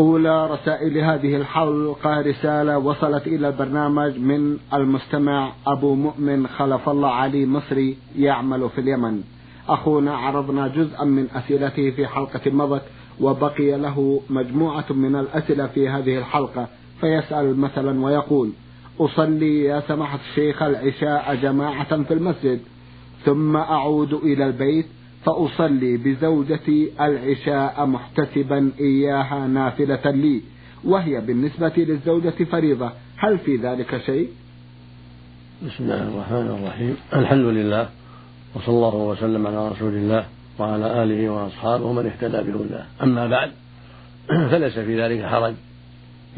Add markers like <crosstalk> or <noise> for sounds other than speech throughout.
أولى رسائل هذه الحلقة رسالة وصلت إلى البرنامج من المستمع أبو مؤمن خلف الله علي مصري يعمل في اليمن. أخونا عرضنا جزءا من أسئلته في حلقة مضت وبقي له مجموعة من الأسئلة في هذه الحلقة. فيسأل مثلا ويقول أصلي يا سماحة الشيخ العشاء جماعة في المسجد ثم أعود إلى البيت فأصلي بزوجتي العشاء محتسبا إياها نافلة لي وهي بالنسبة للزوجة فريضة. هل في ذلك شيء؟ بسم الله الرحمن الرحيم. الحمد لله وصلى الله وسلم على رسول الله وعلى آله وأصحابه ومن اهتدى بهداه. أما بعد <clears throat> فليس في ذلك حرج.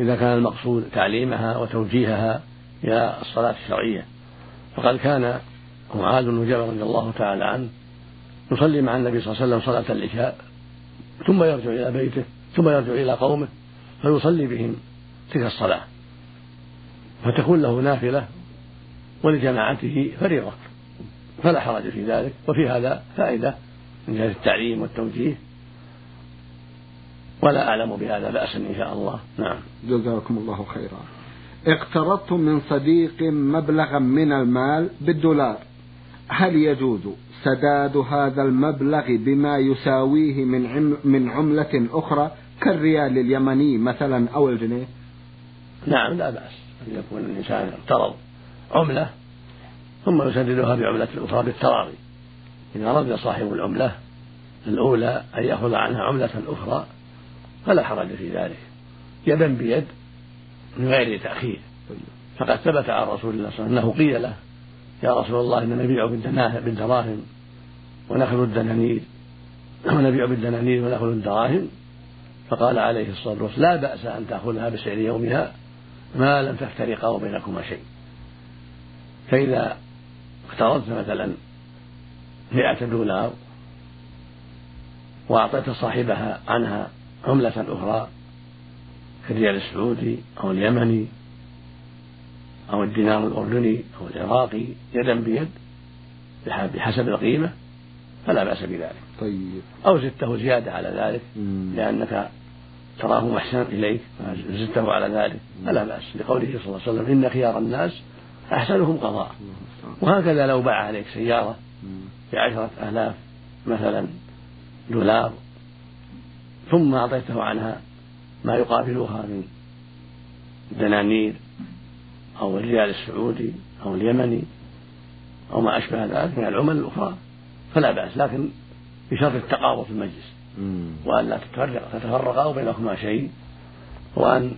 إذا كان المقصود تعليمها وتوجيهها إلى الصلاة الشرعية. فقد كان معاذ بن جبل رضي الله تعالى عنه يصلي مع النبي صلى الله عليه وسلم صلاة العشاء ثم يرجع إلى بيته ثم يرجع إلى قومه فيصلي بهم تلك الصلاة. فتكون له نافلة ولجماعته فريضة فلا حرج في ذلك. وفي هذا فائدة من جهة التعليم والتوجيه. ولا أعلم بهذا بأسا إن شاء الله. نعم. جزاكم الله خيرا. اقترضت من صديق مبلغا من المال بالدولار. هل يجوز سداد هذا المبلغ بما يساويه من من عملة أخرى كالريال اليمني مثلا أو الجنيه؟ نعم لا بأس. أن يكون الإنسان اقترض عملة ثم يسددها بعملة أخرى بالتراضي. إذا رضي صاحب العملة الأولى أن يأخذ عنها عملة أخرى فلا حرج في ذلك. يدا بيد من غير تأخير. فقد ثبت عن رسول الله صلى الله عليه وسلم أنه قيل له يا رسول الله إن نبيع بالدراهم ونأخذ الدنانير. <clears throat> ونبيع بالدنانير ونأخذ الدراهم. فقال عليه الصلاة والسلام لا بأس أن تأخذها بسعر يومها ما لم تفترقا وبينكما شيء. فإذا اقترضت مثلا مئة دولار وأعطيت صاحبها عنها عملة أخرى كالريال السعودي أو اليمني أو الدينار الأردني أو العراقي يدا بيد بحسب القيمة فلا بأس بذلك. طيب. أو زدته زيادة على ذلك مم. لأنك تراه محسنا إليك زدته على ذلك فلا بأس. لقوله صلى الله عليه وسلم إن خيار الناس أحسنهم قضاء. وهكذا لو باع عليك سيارة بعشرة آلاف مثلا دولار ثم أعطيته عنها ما يقابلها من دنانير أو الريال السعودي أو اليمني أو ما أشبه ذلك من العمل الأخرى فلا بأس لكن بشرط التقارب في المجلس. وأن لا تتفرق تتفرقا بينكما شيء وأن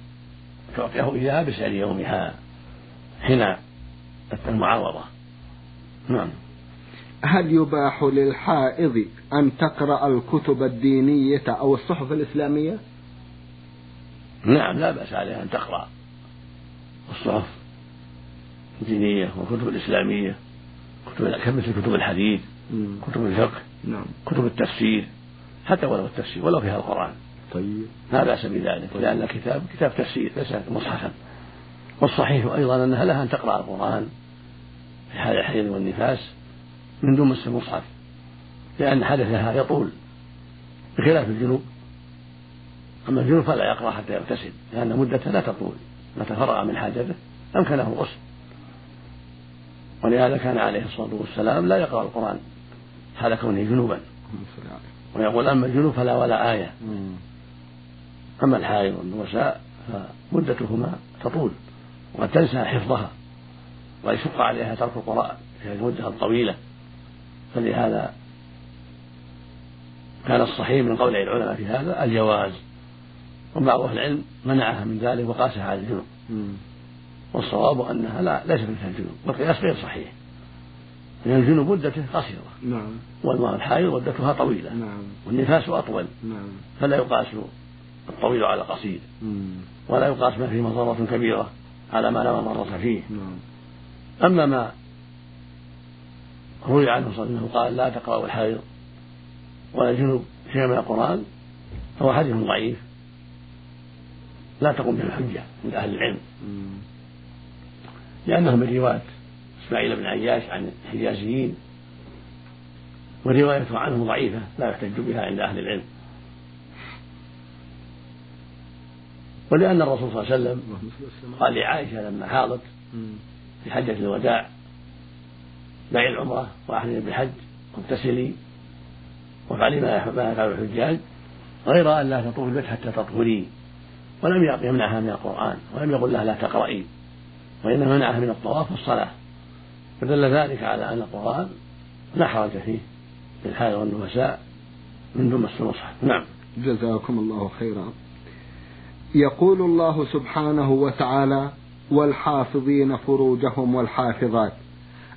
تعطيه إياها بسعر يومها. حين المعاوضة. نعم. هل يباح للحائض أن تقرأ الكتب الدينية أو الصحف الإسلامية؟ نعم لا بأس عليها أن تقرأ الصحف. الدينية والكتب الإسلامية كتب مثل كتب الحديث كتب الفقه نعم. كتب التفسير حتى ولو التفسير ولو فيها القرآن. طيب. لا بأس بذلك طيب. لأن الكتاب كتاب تفسير ليس مصحفا. والصحيح أيضا أنها لها أن تقرأ القرآن في حال الحيض والنفاس من دون مس المصحف لأن حدثها يطول بخلاف الجنوب. أما الجنوب فلا يقرأ حتى يغتسل لأن مدته لا تطول متى فرغ من حاجته أمكنه الغسل. ولهذا كان عليه الصلاة والسلام لا يقرأ القرآن. حال كونه جنوبا. ويقول أما الجنوب فلا ولا آية. أما الحائض والنساء فمدتهما تطول وقد تنسى حفظها ويشق عليها ترك القرآن في المدة الطويلة. فلهذا كان الصحيح من قول العلماء في هذا الجواز. وبعض أهل العلم منعها من ذلك وقاسها على الجنوب. والصواب أنها لا ليست مثل الجنوب والقياس غير صحيح. لأن الجنوب مدته قصيرة. نعم. والمراه الحائض مدتها طويلة. نعم. والنفاس أطول. نعم. فلا يقاس الطويل على القصير ولا يقاس ما فيه مضرة كبيرة على ما لا مضرة فيه. نعم. أما ما روي عنه صلى الله عليه وسلم قال لا تقرأوا الحائض ولا الجنوب شيئا من القرآن فهو حديث ضعيف. لا تقوم به الحجة عند أهل العلم. لأنه من رواية إسماعيل بن عياش عن الحجازيين وروايته عنه ضعيفة لا يحتج بها عند أهل العلم. ولأن الرسول صلى الله عليه وسلم قال لعائشة لما حاضت في حجة الوداع دعي العمرة وأحرمي بالحج واغتسلي وافعلي ما يفعل الحجاج غير أن لا تطوف البيت حتى تطهري ولم يمنعها من القرآن ولم يقل لها لا تقرأي. وإنما منعها من الطواف والصلاة فدل ذلك على أن القرآن لا حرج فيه في الحال والنفساء من دون مس المصحف. نعم. جزاكم الله خيرا. يقول الله سبحانه وتعالى والحافظين فروجهم والحافظات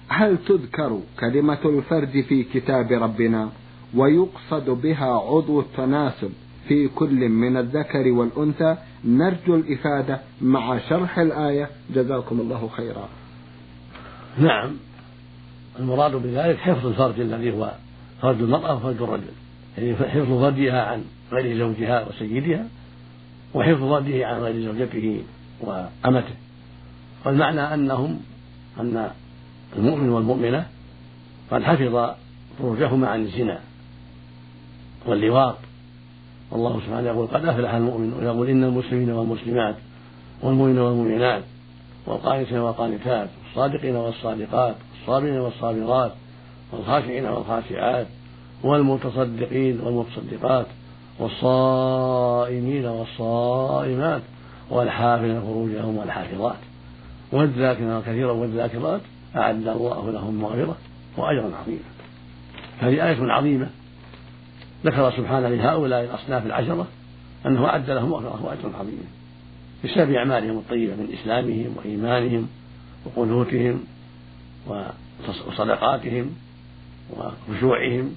هل تذكر كلمة الفرج في كتاب ربنا ويقصد بها عضو التناسل في كل من الذكر والأنثى. نرجو الإفادة مع شرح الآية. جزاكم الله خيرا. نعم. المراد بذلك حفظ الفرج الذي هو فرج المرأة وفرج الرجل. يعني حفظ فرجها عن غير زوجها وسيدها وحفظ فرجه عن غير زوجته وأمته. والمعنى أنهم أن المؤمن والمؤمنة قد حفظ فروجهما عن الزنا واللواط. والله سبحانه يقول قد أفلح المؤمن ويقول إن المسلمين والمسلمات والمؤمنين والمؤمنات والقانتين والقانتات والصادقين والصادقات والصابرين والصابرات والخاشعين والخاشعات والمتصدقين والمتصدقات والصائمين والصائمات والحافظين فروجهم والحافظات والذاكرين كثيرا والذاكرات أعد الله لهم مغفرة وأجرا عظيما. هذه آية عظيمة. ذكر سبحانه لهؤلاء الأصناف العشرة أنه أعد لهم مغفرة وأجرا عظيما بسبب أعمالهم الطيبة من إسلامهم وإيمانهم وقنوتهم وصدقاتهم وخشوعهم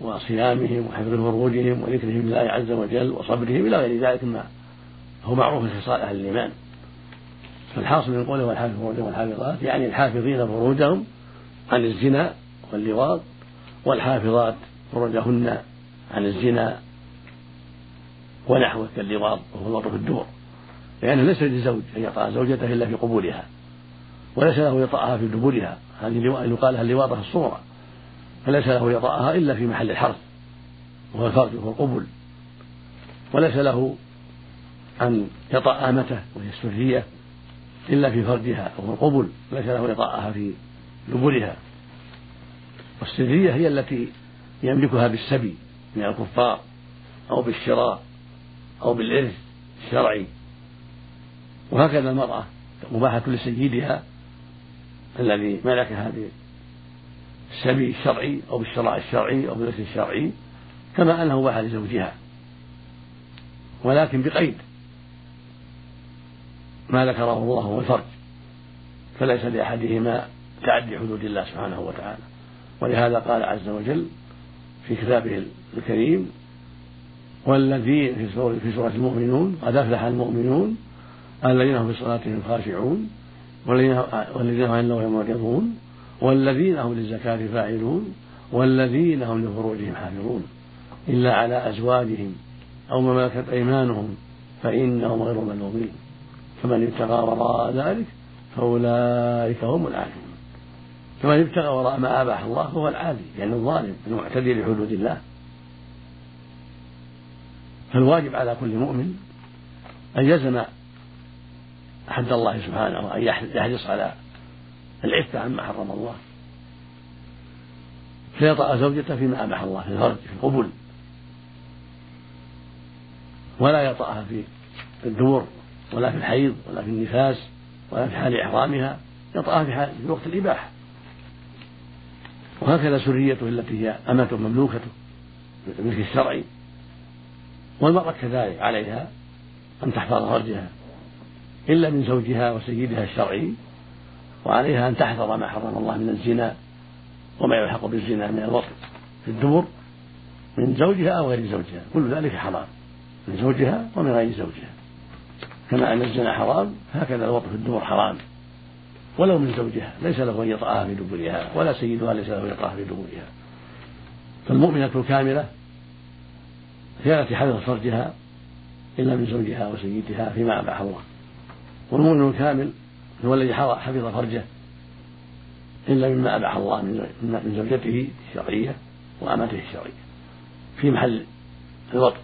وصيامهم وحفظ فروجهم وذكرهم لله عز وجل وصبرهم إلى غير ذلك ما هو معروف في أهل الإيمان فالحاصل من قوله والحافظون والحافظات يعني الحافظين فروجهم عن الزنا واللواط والحافظات فروجهن عن الزنا ونحوه كاللواط وهو الوط في الدور. لأنه ليس للزوج أن يطأ زوجته إلا في قبولها وليس له يطأها في دبرها. هذه يقال لها اللواطة الصغرى فليس له يطأها إلا في محل الحرث وهو الفرج وهو القبل وليس له أن يطأ آمته وهي السرية إلا في فرجها وهو القبل ليس له يطأها في دبرها. والسرية هي التي يملكها بالسبي. من الكفار أو بالشراء أو بالإرث الشرعي. وهكذا المرأة مباحة لسيدها الذي ملكها بالسبي الشرعي أو بالشراء الشرعي أو بالإرث الشرعي كما أنه مباح لزوجها ولكن بقيد ما ذكره الله هو الفرج. فليس لأحدهما تعدي حدود الله سبحانه وتعالى. ولهذا قال عز وجل في كتابه الكريم والذين في سورة, في سورة المؤمنون قد أفلح المؤمنون الذين هم في صلاتهم خاشعون والذين هم عن اللغو معرضون والذين هم للزكاة فاعلون والذين هم لفروجهم حافظون. إلا على أزواجهم أو ما ملكت أيمانهم فإنهم غير ملومين. فمن ابتغى وراء ذلك فأولئك هم العادون فمن ابتغى وراء ما أباح الله فهو العادي يعني الظالم المعتدي لحدود الله. فالواجب على كل مؤمن أن يلزم حد الله سبحانه وأن يحرص على العفة عما حرم الله. فيطأ زوجته فيما أباح الله في الفرج في القبل ولا يطأها في الدور ولا في الحيض ولا في النفاس ولا في حال إحرامها يطأها في, حال في وقت الإباحة. وهكذا سريته التي هي أمته مملوكته بالملك الشرعي. والمرأة كذلك عليها أن تحفظ فرجها إلا من زوجها وسيدها الشرعي وعليها أن تحفظ ما حرم الله من الزنا وما يلحق بالزنا من الوطن في الدبر من زوجها أو غير زوجها. كل ذلك حرام من زوجها ومن غير زوجها. كما أن الزنا حرام هكذا الوطء في الدبر حرام. ولو من زوجها ليس له أن يطأها في دبرها ولا سيدها ليس له أن يطأها في دبرها. فالمؤمنة الكاملة كانت حفظ فرجها إلا من زوجها وسيدها فيما أباح الله. والمؤمن الكامل هو الذي حفظ فرجه إلا مما أباح الله من زوجته الشرعية وأمته الشرعية. في محل الوطء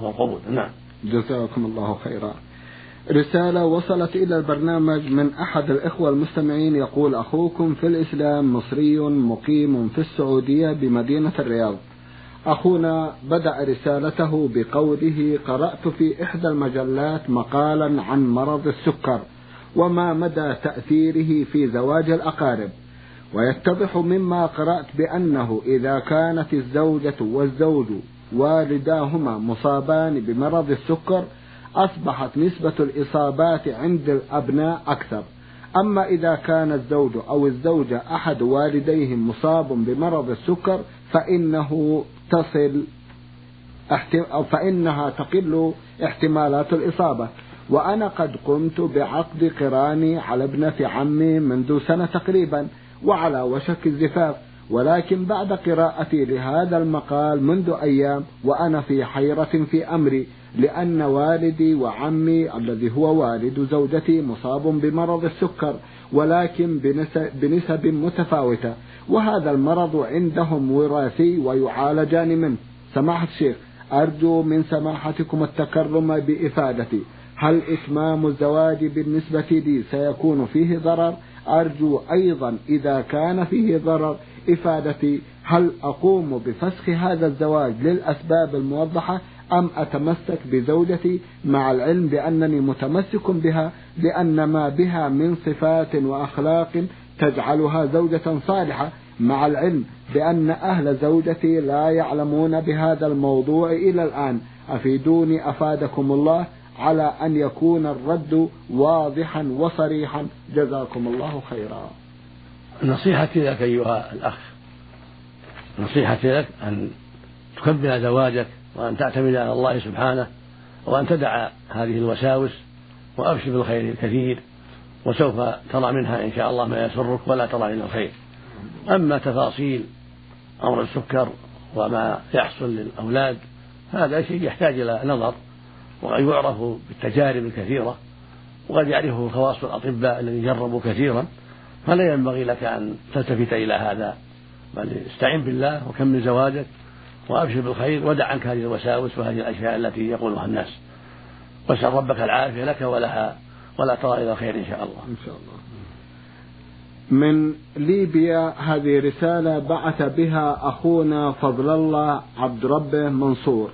هو القبول. نعم. جزاكم الله خيرا. رسالة وصلت إلى البرنامج من أحد الإخوة المستمعين. يقول أخوكم في الإسلام مصري مقيم في السعودية بمدينة الرياض. أخونا بدأ رسالته بقوله قرأت في إحدى المجلات مقالا عن مرض السكر وما مدى تأثيره في زواج الأقارب. ويتضح مما قرأت بأنه إذا كانت الزوجة والزوج والداهما مصابان بمرض السكر أصبحت نسبة الإصابات عند الأبناء أكثر. أما إذا كان الزوج أو الزوجة أحد والديهم مصاب بمرض السكر فإنه تصل أو فإنها تقل احتمالات الإصابة. وأنا قد قمت بعقد قراني على ابنة عمي منذ سنة تقريبا وعلى وشك الزفاف. ولكن بعد قراءتي لهذا المقال منذ أيام وأنا في حيرة في أمري. لأن والدي وعمي الذي هو والد زوجتي مصاب بمرض السكر ولكن بنسب متفاوتة وهذا المرض عندهم وراثي ويعالجان منه. سماحة الشيخ أرجو من سماحتكم التكرم بإفادتي. هل إتمام الزواج بالنسبة لي سيكون فيه ضرر؟ أرجو أيضا إذا كان فيه ضرر إفادتي. هل أقوم بفسخ هذا الزواج للأسباب الموضحة؟ أم أتمسك بزوجتي مع العلم بأنني متمسك بها لأن ما بها من صفات وأخلاق تجعلها زوجة صالحة مع العلم بأن أهل زوجتي لا يعلمون بهذا الموضوع إلى الآن. أفيدوني أفادكم الله على أن يكون الرد واضحا وصريحا. جزاكم الله خيرا. نصيحتي لك أيها الأخ. نصيحتي لك أن تكبر زواجك وأن تعتمد على الله سبحانه وأن تدع هذه الوساوس وأبشر بالخير الكثير وسوف ترى منها إن شاء الله ما يسرك ولا ترى إلا الخير. أما تفاصيل أمر السكر وما يحصل للأولاد هذا شيء يحتاج إلى نظر وقد يعرف بالتجارب الكثيرة وقد يعرفه خواص الأطباء الذين جربوا كثيرا. فلا ينبغي لك أن تلتفت إلى هذا بل استعن بالله وكمل زواجك وأبشر بالخير ودع عنك هذه الوساوس وهذه الأشياء التي يقولها الناس. وأسأل ربك العافية لك ولها ولا ترى إلى خير إن شاء الله. إن شاء الله. من ليبيا هذه رسالة بعث بها أخونا فضل الله عبد ربه منصور.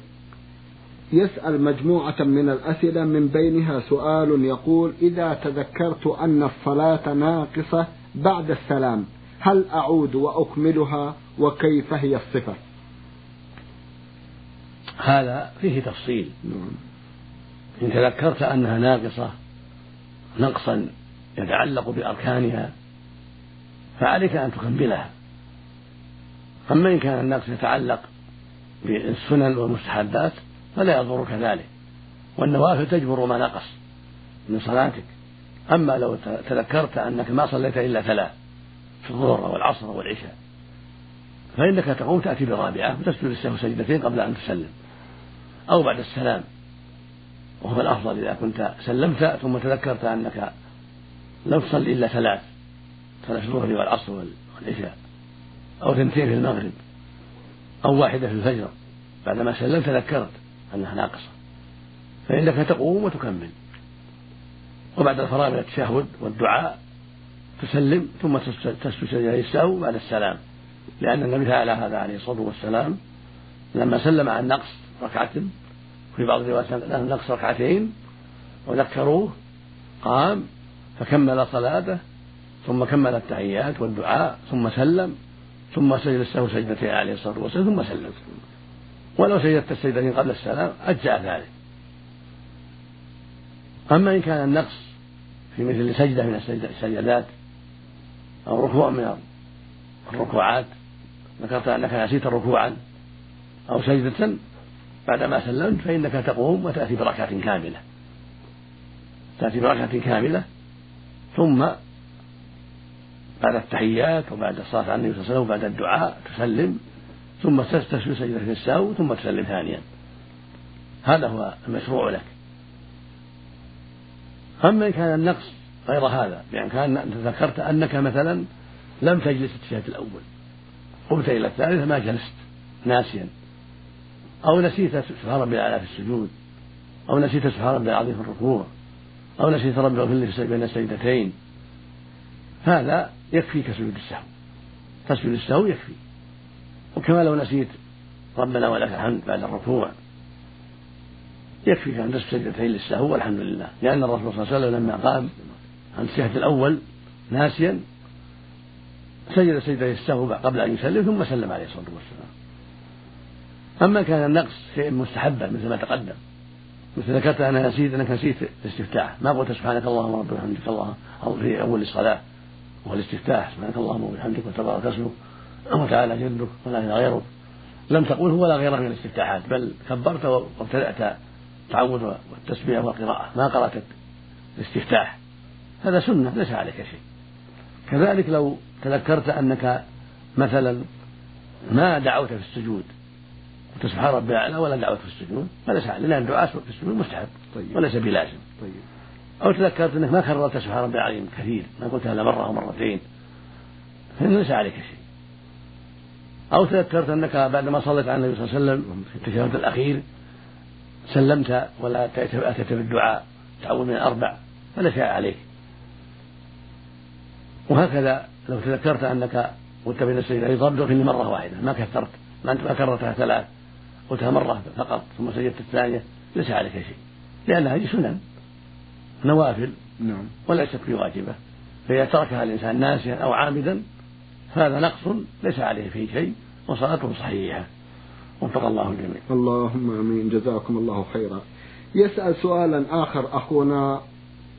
يسأل مجموعة من الأسئلة من بينها سؤال يقول إذا تذكرت أن الصلاة ناقصة بعد السلام هل أعود وأكملها؟ وكيف هي الصفة؟ هذا فيه تفصيل. إن تذكرت أنها ناقصة نقصا يتعلق بأركانها فعليك أن تكملها. أما إن كان النقص يتعلق بالسنن والمستحبات فلا يضرك ذلك. والنوافل تجبر ما نقص من صلاتك. أما لو تذكرت أنك ما صليت إلا ثلاث في الظهر والعصر والعشاء فإنك تقوم تأتي بالرابعة وتسجد السهو سجدتين قبل أن تسلم. أو بعد السلام. وهو الأفضل إذا كنت سلمت ثم تذكرت أنك لم تصلي إلا ثلاث ثلاث الظهر والعصر والعشاء أو ثنتين في المغرب أو واحدة في الفجر. بعدما سلمت تذكرت أنها ناقصة. فإنك تقوم وتكمل. وبعد الفراغ من التشهد والدعاء تسلم ثم تسجد السهو بعد السلام. لأن النبي فعل هذا عليه الصلاة والسلام لما سلم عن نقص ركعة. في بعض الروايات نقص ركعتين وذكروه قام فكمل صلاته ثم كمل التحيات والدعاء ثم سلم ثم سجد السهو سجدتين عليه الصلاة والسلام ثم سلم. ولو سجدت السجدتين قبل السلام أجزأ ذلك. أما إن كان النقص في مثل سجدة من السجدات أو ركوع من الركوعات ذكرت أنك نسيت ركوعا أو سجدة بعدما سلمت فإنك تقوم وتأتي بركعة كاملة. تأتي بركعة كاملة ثم بعد التحيات وبعد الصلاة على النبي صلى الله عليه وسلم وبعد الدعاء تسلم ثم تسجد سجدة السهو ثم تسلم ثانيا. هذا هو المشروع لك. أما إن كان النقص غير هذا يعني كان ذكرت أنك مثلا لم تجلس التشهد الأول. قمت إلى الثالثة ما جلست ناسيا. أو نسيت سبحان ربي الأعلى في السجود أو نسيت سبحان ربي العظيم في الركوع أو نسيت ربي اغفر بين السجدتين. هذا يكفيك سجود السهو. تسجد السهو يكفي. وكما لو نسيت ربنا ولك الحمد بعد الركوع يكفيك أن تسجد سجدتين للسهو والحمد لله لأن الرسول صلى الله عليه وسلم لما قام عن الشهد الأول ناسيا سجد سجدتي السهو قبل أن يسلم ثم سلم عليه الصلاة والسلام. أما كان النقص شيء مستحبا مثل ما تقدم. مثل ذكرت أنا نسيت أنك نسيت الاستفتاح. ما قلت سبحانك اللهم ربنا وبحمدك الله. أو في أول الصلاة. وهو الاستفتاح. سبحانك اللهم وبحمدك وتبارك اسمك وتعالى جدك ولا إله غيرك. لم تقوله ولا غيره من الاستفتاحات. بل كبرت وابتدأت التعوذ والتسبيح والقراءة. ما قرأت الاستفتاح. هذا سنة. ليس عليك شيء. كذلك لو تذكرت أنك مثلا ما دعوت في السجود. سبحان ربي الأعلى ولا دعوت في السجود فليس عليك لأن الدعاء في السجود مستحب طيب. وليس بلازم. طيب. أو تذكرت أنك ما كررت سبحان ربي العظيم كثير ما قلتها إلا مرة أو مرتين. فإن ليس عليك شيء. أو تذكرت أنك بعدما صليت على النبي صلى الله عليه وسلم في التشهد الأخير سلمت ولا أتيت بالدعاء تعود من الأربع. فلا شيء عليك. وهكذا لو تذكرت أنك قلت بين السجدتين رب لي مرة واحدة. ما كثرت. ما أنت ما كررتها ثلاث. قلتها مرة فقط ثم سجدت الثانية ليس عليك شيء. لأن هذه سنن نوافل. نعم. وليست بواجبة فإذا تركها الإنسان ناسيا أو عامدا فهذا نقص ليس عليه فيه شيء وصلاته صحيحة. وفق الله الجميع. اللهم آمين. جزاكم الله خيرا. يسأل سؤالا آخر أخونا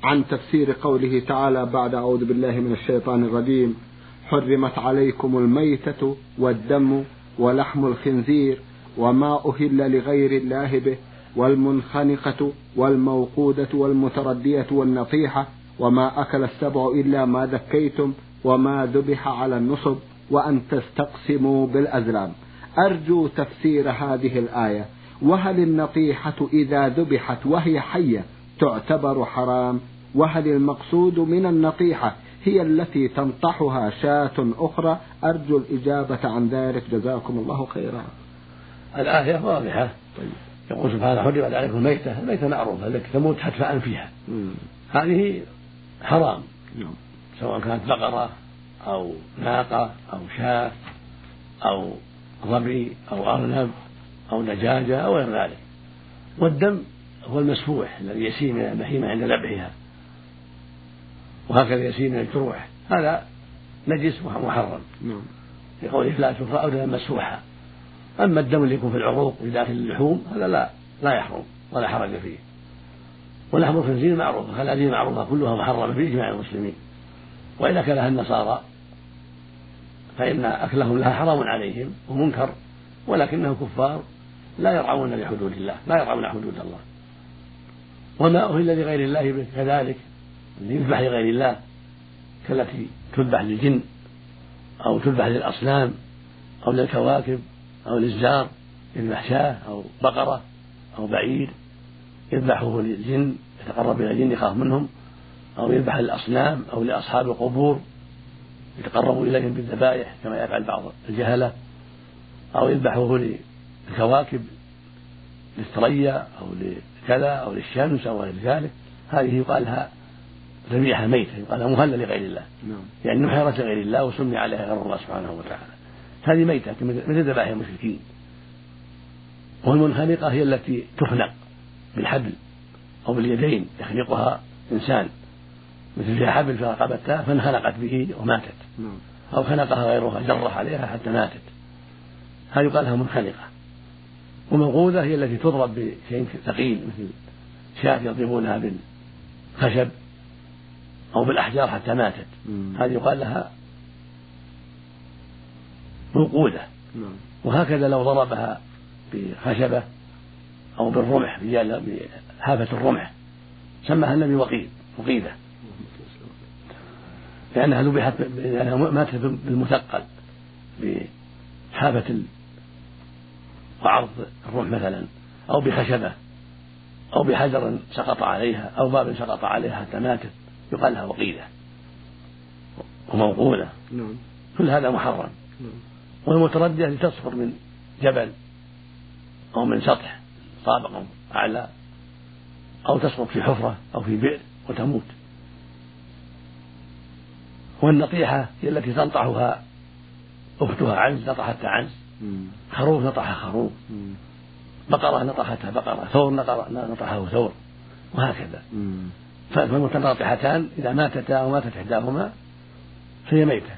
عن تفسير قوله تعالى بعد أعوذ بالله من الشيطان الرجيم حرمت عليكم الميتة والدم ولحم الخنزير وما أهل لغير الله به والمنخنقة والموقودة والمتردية والنطيحة وما أكل السبع إلا ما ذكيتم وما ذبح على النصب وأن تستقسموا بالأزلام. أرجو تفسير هذه الآية. وهل النطيحة إذا ذبحت وهي حية تعتبر حرام؟ وهل المقصود من النطيحة هي التي تنطحها شاة أخرى؟ أرجو الإجابة عن ذلك. جزاكم الله خيرا. الآية واضحة. طيب. يقول سبحانه حرمت عليكم الميتة الميتة معروفة التي تموت حتفاء فيها. هذه حرام. نعم. سواء كانت بقرة أو ناقة أو شاة أو ظبي أو أرنب أو دجاجة أو غير ذلك. والدم هو المسفوح الذي يسيل من البهيمة عند ذبحها. وهكذا يسيل من الجروح. هذا نجس محرم نعم. لقوله لا تفرى أو دما مسفوحا. أما الدم اللي يكون في العروق في داخل اللحوم هذا لا لا يحرم ولا حرج فيه. ولحم الخنزير معروف الخنازير معروفة كلها محرمة بإجماع المسلمين. وإذا كانها النصارى فإن أكلهم لها حرام عليهم ومنكر ولكنهم كفار لا يرعون لحدود الله لا يرعون حدود الله. وما أهل لغير الله كذلك اللي يذبح لغير الله كالتي تذبح للجن أو تذبح للأصنام أو للكواكب. أو للزار يذبح شاة أو بقرة أو بعير يذبحه للجن يتقرب إلى الجن يخاف منهم أو يذبح للأصنام أو لأصحاب القبور يتقرب إليهم بالذبائح كما يفعل بعض الجهلة أو يذبحه للكواكب للثريا أو لكذا أو للشمس أو غير ذلك. هذه يقال لها ذبيحة ميتة يقال لها مهلة لغير الله. نعم. يعني نحرت لغير الله وسمي عليها غير الله سبحانه وتعالى. هذه ميتة مثل ذبائح المشركين والمنخنقة هي التي تخنق بالحبل أو باليدين يخنقها إنسان. مثل فيها حبل في رقبتها فانخنقت به وماتت. نعم. أو خنقها غيرها جرح عليها حتى ماتت. هذه يقال لها منخنقة وموقوذة هي التي تضرب بشيء ثقيل مثل شاة يضربونها بالخشب أو بالأحجار حتى ماتت. هذه يقال لها موقوذة نعم. وهكذا لو ضربها بخشبة أو بالرمح بحافة الرمح سماها النبي وقيد وقيدة. لأنها ذبحت لأنها ماتت بالمثقل بحافة وعرض الرمح مثلا أو بخشبة أو بحجر سقط عليها أو باب سقط عليها حتى ماتت يقال لها وقيدة وموقولة نعم. كل هذا محرم. نعم. والمتردية لتسقط من جبل أو من سطح طابق أعلى أو تسقط في حفرة أو في بئر وتموت. والنطيحة هي التي تنطحها أختها عنز نطحتها عنز. خروف نطح خروف. بقرة نطحتها بقرة ثور نطحه ثور وهكذا. فالمتناطحتان إذا ماتتا أو ماتت إحداهما فهي ميتة.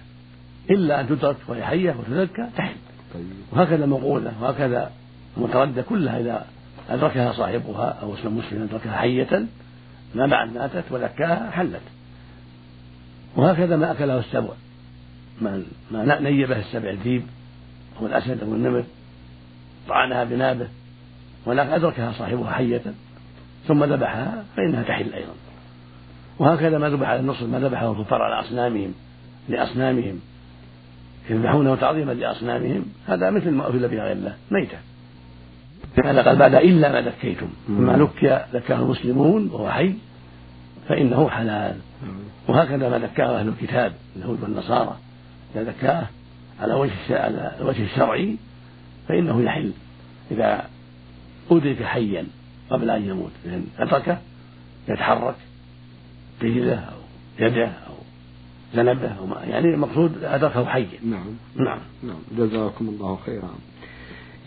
إلا أن تدرك وهي حية وتزكى تحل. طيب. وهكذا الموقولة وهكذا المتردة كلها إذا أدركها صاحبها أو اسم مسلم أدركها حية ما بعد ماتت وذكاها حلت. وهكذا ما أكله السبع. ما ما نيبه السبع الذيب أو الأسد أو النمر طعنها بنابه ولكن أدركها صاحبها حية ثم ذبحها فإنها تحل أيضا. وهكذا ما ذبح على النصر ما ذبحه الكفار على أصنامهم لأصنامهم. يذبحونه تعظيما لأصنامهم. هذا مثل ما أهل بغير الله. ميتة. هذا قال بعد إلا ما ذكيتم. ما ذكي ذكاه المسلمون وهو حي فإنه حلال. وهكذا ما ذكاه أهل الكتاب اليهود والنصارى. إذا ذكاه على وجه على الوجه الشرعي فإنه يحل. إذا أدرك حيا قبل أن يموت لأن أدركه يتحرك بيده أو يده أو ما يعني المقصود أدركه حيا. نعم. نعم. نعم. جزاكم الله خيرا.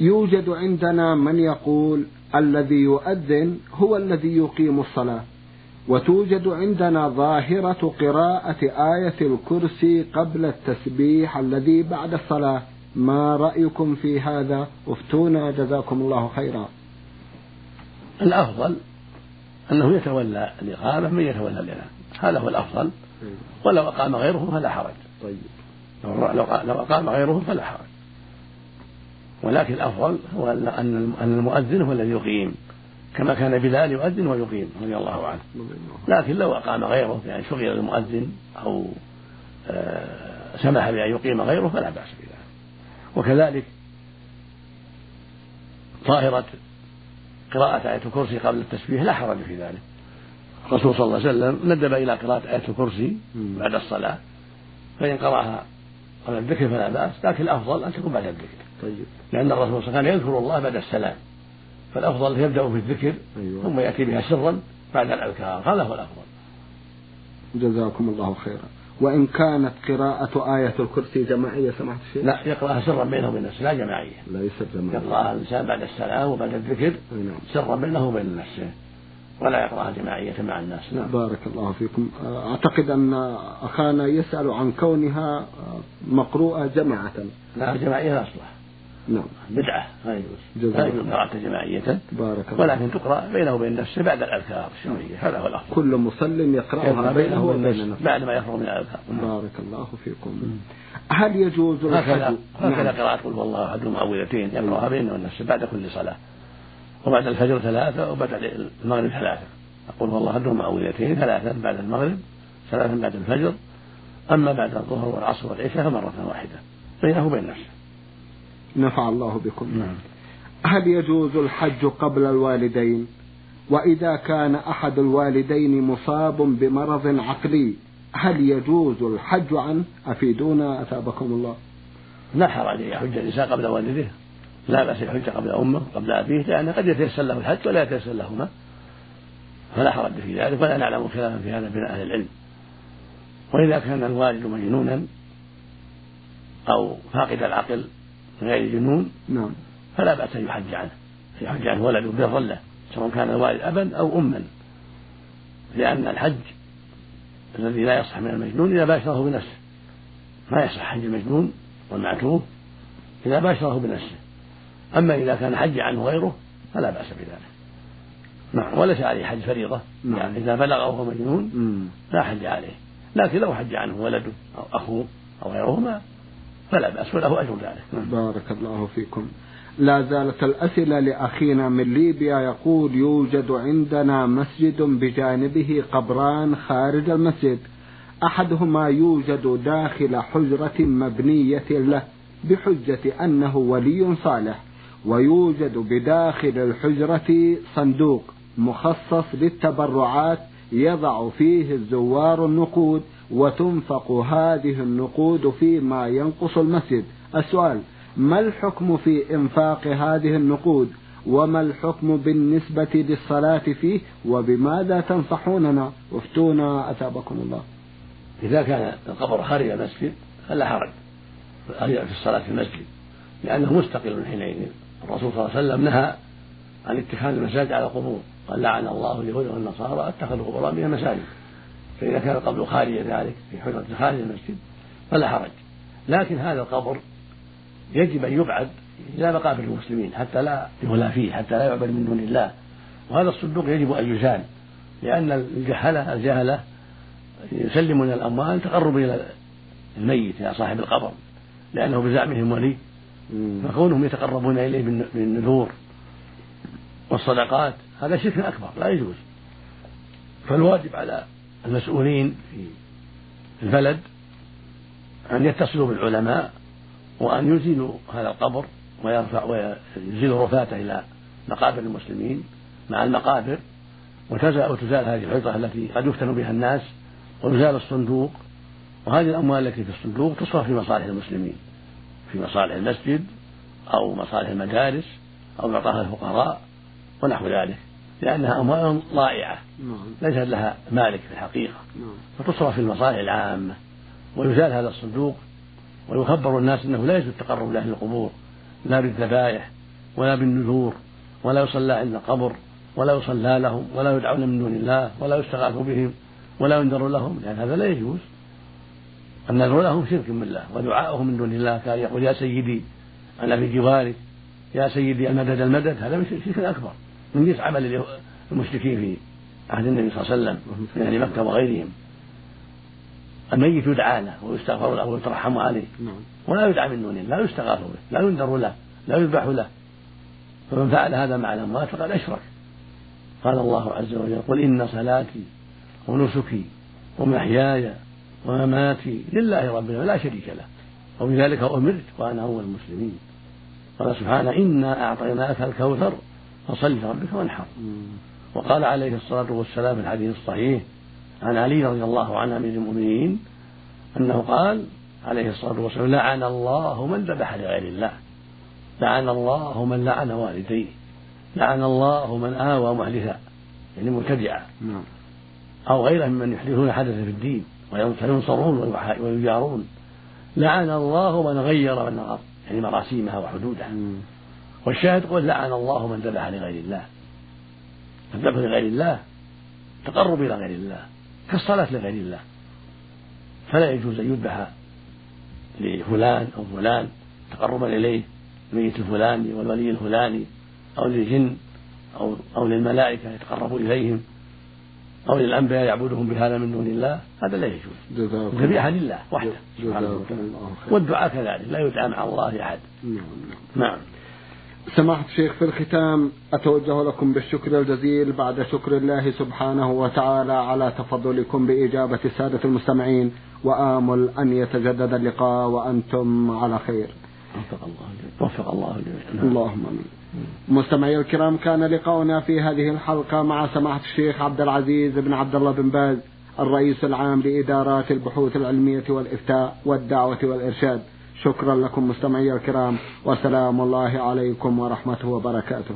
يوجد عندنا من يقول الذي يؤذن هو الذي يقيم الصلاة. وتوجد عندنا ظاهرة قراءة آية الكرسي قبل التسبيح الذي بعد الصلاة. ما رأيكم في هذا؟ افتونا جزاكم الله خيرا. الأفضل أنه يتولى الإقامة من يتولى الإمام هذا هو الأفضل. ولو أقام غيره فلا حرج. طيب. لو أقام غيره فلا حرج. ولكن الأفضل هو أن المؤذن هو الذي يقيم كما كان بلال يؤذن ويقيم رضي الله عنه. لكن لو أقام غيره يعني شغل المؤذن أو آه، سمح بأن يقيم غيره فلا بأس بذلك. وكذلك ظاهرة قراءة آية الكرسي قبل التسبيح لا حرج في ذلك. الرسول صلى الله عليه وسلم ندب إلى قراءة آية الكرسي بعد الصلاة. فإن قرأها قبل الذكر فلا بأس لكن الأفضل أن تكون بعد الذكر. طيب. لأن الرسول صلى الله عليه وسلم كان يذكر الله بعد السلام. فالأفضل يبدأ بالذكر أيوة. ثم يأتي بها سرا بعد الأذكار. هذا هو الأفضل. جزاكم الله خيرا. وإن كانت قراءة آية الكرسي جماعية سمعت الشيخ؟ لا يقرأها سرا بينه وبين نفسه لا جماعية. ليست جماعية. يقرأها الإنسان بعد السلام وبعد الذكر نعم. سرا بينه وبين نفسه. ولا يقرأها جماعية مع الناس. نعم. بارك الله فيكم. أعتقد أن أخانا يسأل عن كونها مقروءة جماعة. لا جماعية لا أصلح. نعم. بدعة لا يجوز. لا يجوز قراءة جماعية. بارك الله ولكن تقرأ بينه وبين نفسه بعد الأذكار الشرعية. هذا هو الأفضل كل مصل يقرأها بينه وبين نفسه بعد ما يفرغ من الأذكار. بارك الله فيكم. هل يجوز هكذا هكذا نعم. قراءة قل هو الله أحد المعوذتين يقرأها بينه وبين نفسه بعد كل صلاة. وبعد الفجر ثلاثة وبعد المغرب ثلاثة. أقول والله أحد المعوذتين ثلاثا بعد المغرب ثلاثا بعد الفجر. أما بعد الظهر والعصر والعشاء فمرة واحدة بينه وبين نفسه. نفع الله بكم. نعم. هل يجوز الحج قبل الوالدين؟ وإذا كان أحد الوالدين مصاب بمرض عقلي هل يجوز الحج عنه؟ أفيدونا أثابكم الله. لا حرج أن يحج الإنسان قبل والده. لا بأس يحج قبل أمه قبل أبيه لأن قد يتيسر له الحج ولا يتيسر لهما. فلا حرج في ذلك ولا نعلم خلافا في هذا بين أهل العلم. وإذا كان الوالد مجنونا أو فاقد العقل غير جنون نعم. فلا بأس أن يحج عنه يحج عنه ولده برا له سواء كان الوالد أبا أو أما. لأن الحج الذي لا يصح من المجنون إذا باشره بنفسه. ما يصح حج المجنون والمعتوه إذا باشره بنفسه. أما إذا كان حج عنه غيره فلا بأس بذلك. نعم وليس عليه حج فريضة. نعم. يعني إذا بلغ وهو مجنون لا حج عليه. لكن لو حج عنه ولده أو أخوه أو غيرهما فلا بأس وله أجر ذلك. بارك الله فيكم. لا زالت الأسئلة لأخينا من ليبيا يقول يوجد عندنا مسجد بجانبه قبران خارج المسجد. أحدهما يوجد داخل حجرة مبنية له بحجة أنه ولي صالح. ويوجد بداخل الحجرة صندوق مخصص للتبرعات يضع فيه الزوار النقود وتنفق هذه النقود فيما ينقص المسجد. السؤال ما الحكم في إنفاق هذه النقود؟ وما الحكم بالنسبة للصلاة فيه؟ وبماذا تنصحوننا؟ افتونا أتابكم الله. إذا كان القبر خارج المسجد فلا حرج. في الصلاة في المسجد لأنه مستقل حينئذ. الرسول صلى الله عليه وسلم نهى عن اتخاذ المساجد على القبور. قال لعن الله اليهود والنصارى اتخذوا قبورا من المساجد. فإذا كان القبر خارج ذلك في حجرة خارج المسجد فلا حرج. لكن هذا القبر يجب أن يبعد إلى مقابر المسلمين حتى لا يغلى فيه حتى لا يعبد من دون الله. وهذا الصندوق يجب أن يزال لأن الجهلة الجهلة يسلمون الأموال تقرب إلى الميت إلى صاحب القبر لأنه بزعمهم ولي. فكونهم يتقربون إليه بالنذور والصدقات هذا شرك أكبر لا يجوز. فالواجب على المسؤولين في البلد أن يتصلوا بالعلماء وأن يزيلوا هذا القبر ويرفع ويزيلوا رفاته إلى مقابر المسلمين مع المقابر. وتزال هذه الحجرة التي قد يفتن بها الناس ويزال الصندوق. وهذه الأموال التي في الصندوق تصرف في مصالح المسلمين. في مصالح المسجد أو مصالح المدارس أو يعطاها الفقراء ونحو ذلك لأنها أموال ضائعة نعم. ليست لها مالك في الحقيقة نعم. فتصرف في المصالح العامة ويزال هذا الصندوق ويخبر الناس أنه لا يجوز التقرب لأهل القبور لا بالذبائح ولا بالنذور ولا يصلى عند القبر ولا يصلى لهم ولا يدعون من دون الله ولا يستغاث بهم ولا ينذر لهم لأن هذا لا يجوز النذر لهم شرك بالله ودعاؤهم من دون الله. كان يقول يا سيدي أنا في جوارك. يا سيدي المدد المدد. هذا شرك أكبر من جنس عمل المشركين في عهد النبي صلى الله عليه وسلم من أهل مكة وغيرهم. الميت يدعى له ويستغفر له ويترحم عليه. ولا يدعى من دون الله لا يستغاث به لا ينذر له لا يذبح له. فمن فعل هذا مع الأموات فقد أشرك. قال الله عز وجل قل إن صلاتي ونسكي ومحياي ومماتي لله رب العالمين لا شريك له. وبذلك أمرت وأنا أول المسلمين. قال سبحانه إنا أعطيناك الكوثر فصل لربك وانحر. وقال عليه الصلاة والسلام في الحديث الصحيح عن علي رضي الله عنه أمير المؤمنين أنه قال عليه الصلاة والسلام لعن الله من ذبح لغير الله لعن الله من لعن والديه لعن الله من آوى محدثا يعني مبتدعا نعم. أو غيره ممن يحدثون حدثا في الدين. وينصرون ويجارون. لعن الله من غير من الأرض يعني مراسيمها وحدودها. والشاهد قل لعن الله من ذبح لغير الله. الذبح لغير الله تقرب إلى غير الله كالصلاة لغير الله. فلا يجوز أن يذبح لفلان أو فلان تقربا إليه الميت الفلاني والولي الفلاني أو للجن أو أو للملائكة يتقرب إليهم. أو للأنبياء يعبدهم بهذا من دون الله هذا لا يجوز. الذبيحة لله وحده والدعاء كذلك لا يدعى مع الله أحد. نعم, نعم. نعم. سماحة الشيخ في الختام أتوجه لكم بالشكر الجزيل بعد شكر الله سبحانه وتعالى على تفضلكم بإجابة السادة المستمعين وآمل أن يتجدد اللقاء وأنتم على خير. وفق الله وفق الله اللهم آمين. مستمعي الكرام كان لقاؤنا في هذه الحلقة مع سماحة الشيخ عبد العزيز بن عبد الله بن باز الرئيس العام لإدارات البحوث العلمية والإفتاء والدعوة والإرشاد. شكرا لكم مستمعي الكرام وسلام الله عليكم ورحمته وبركاته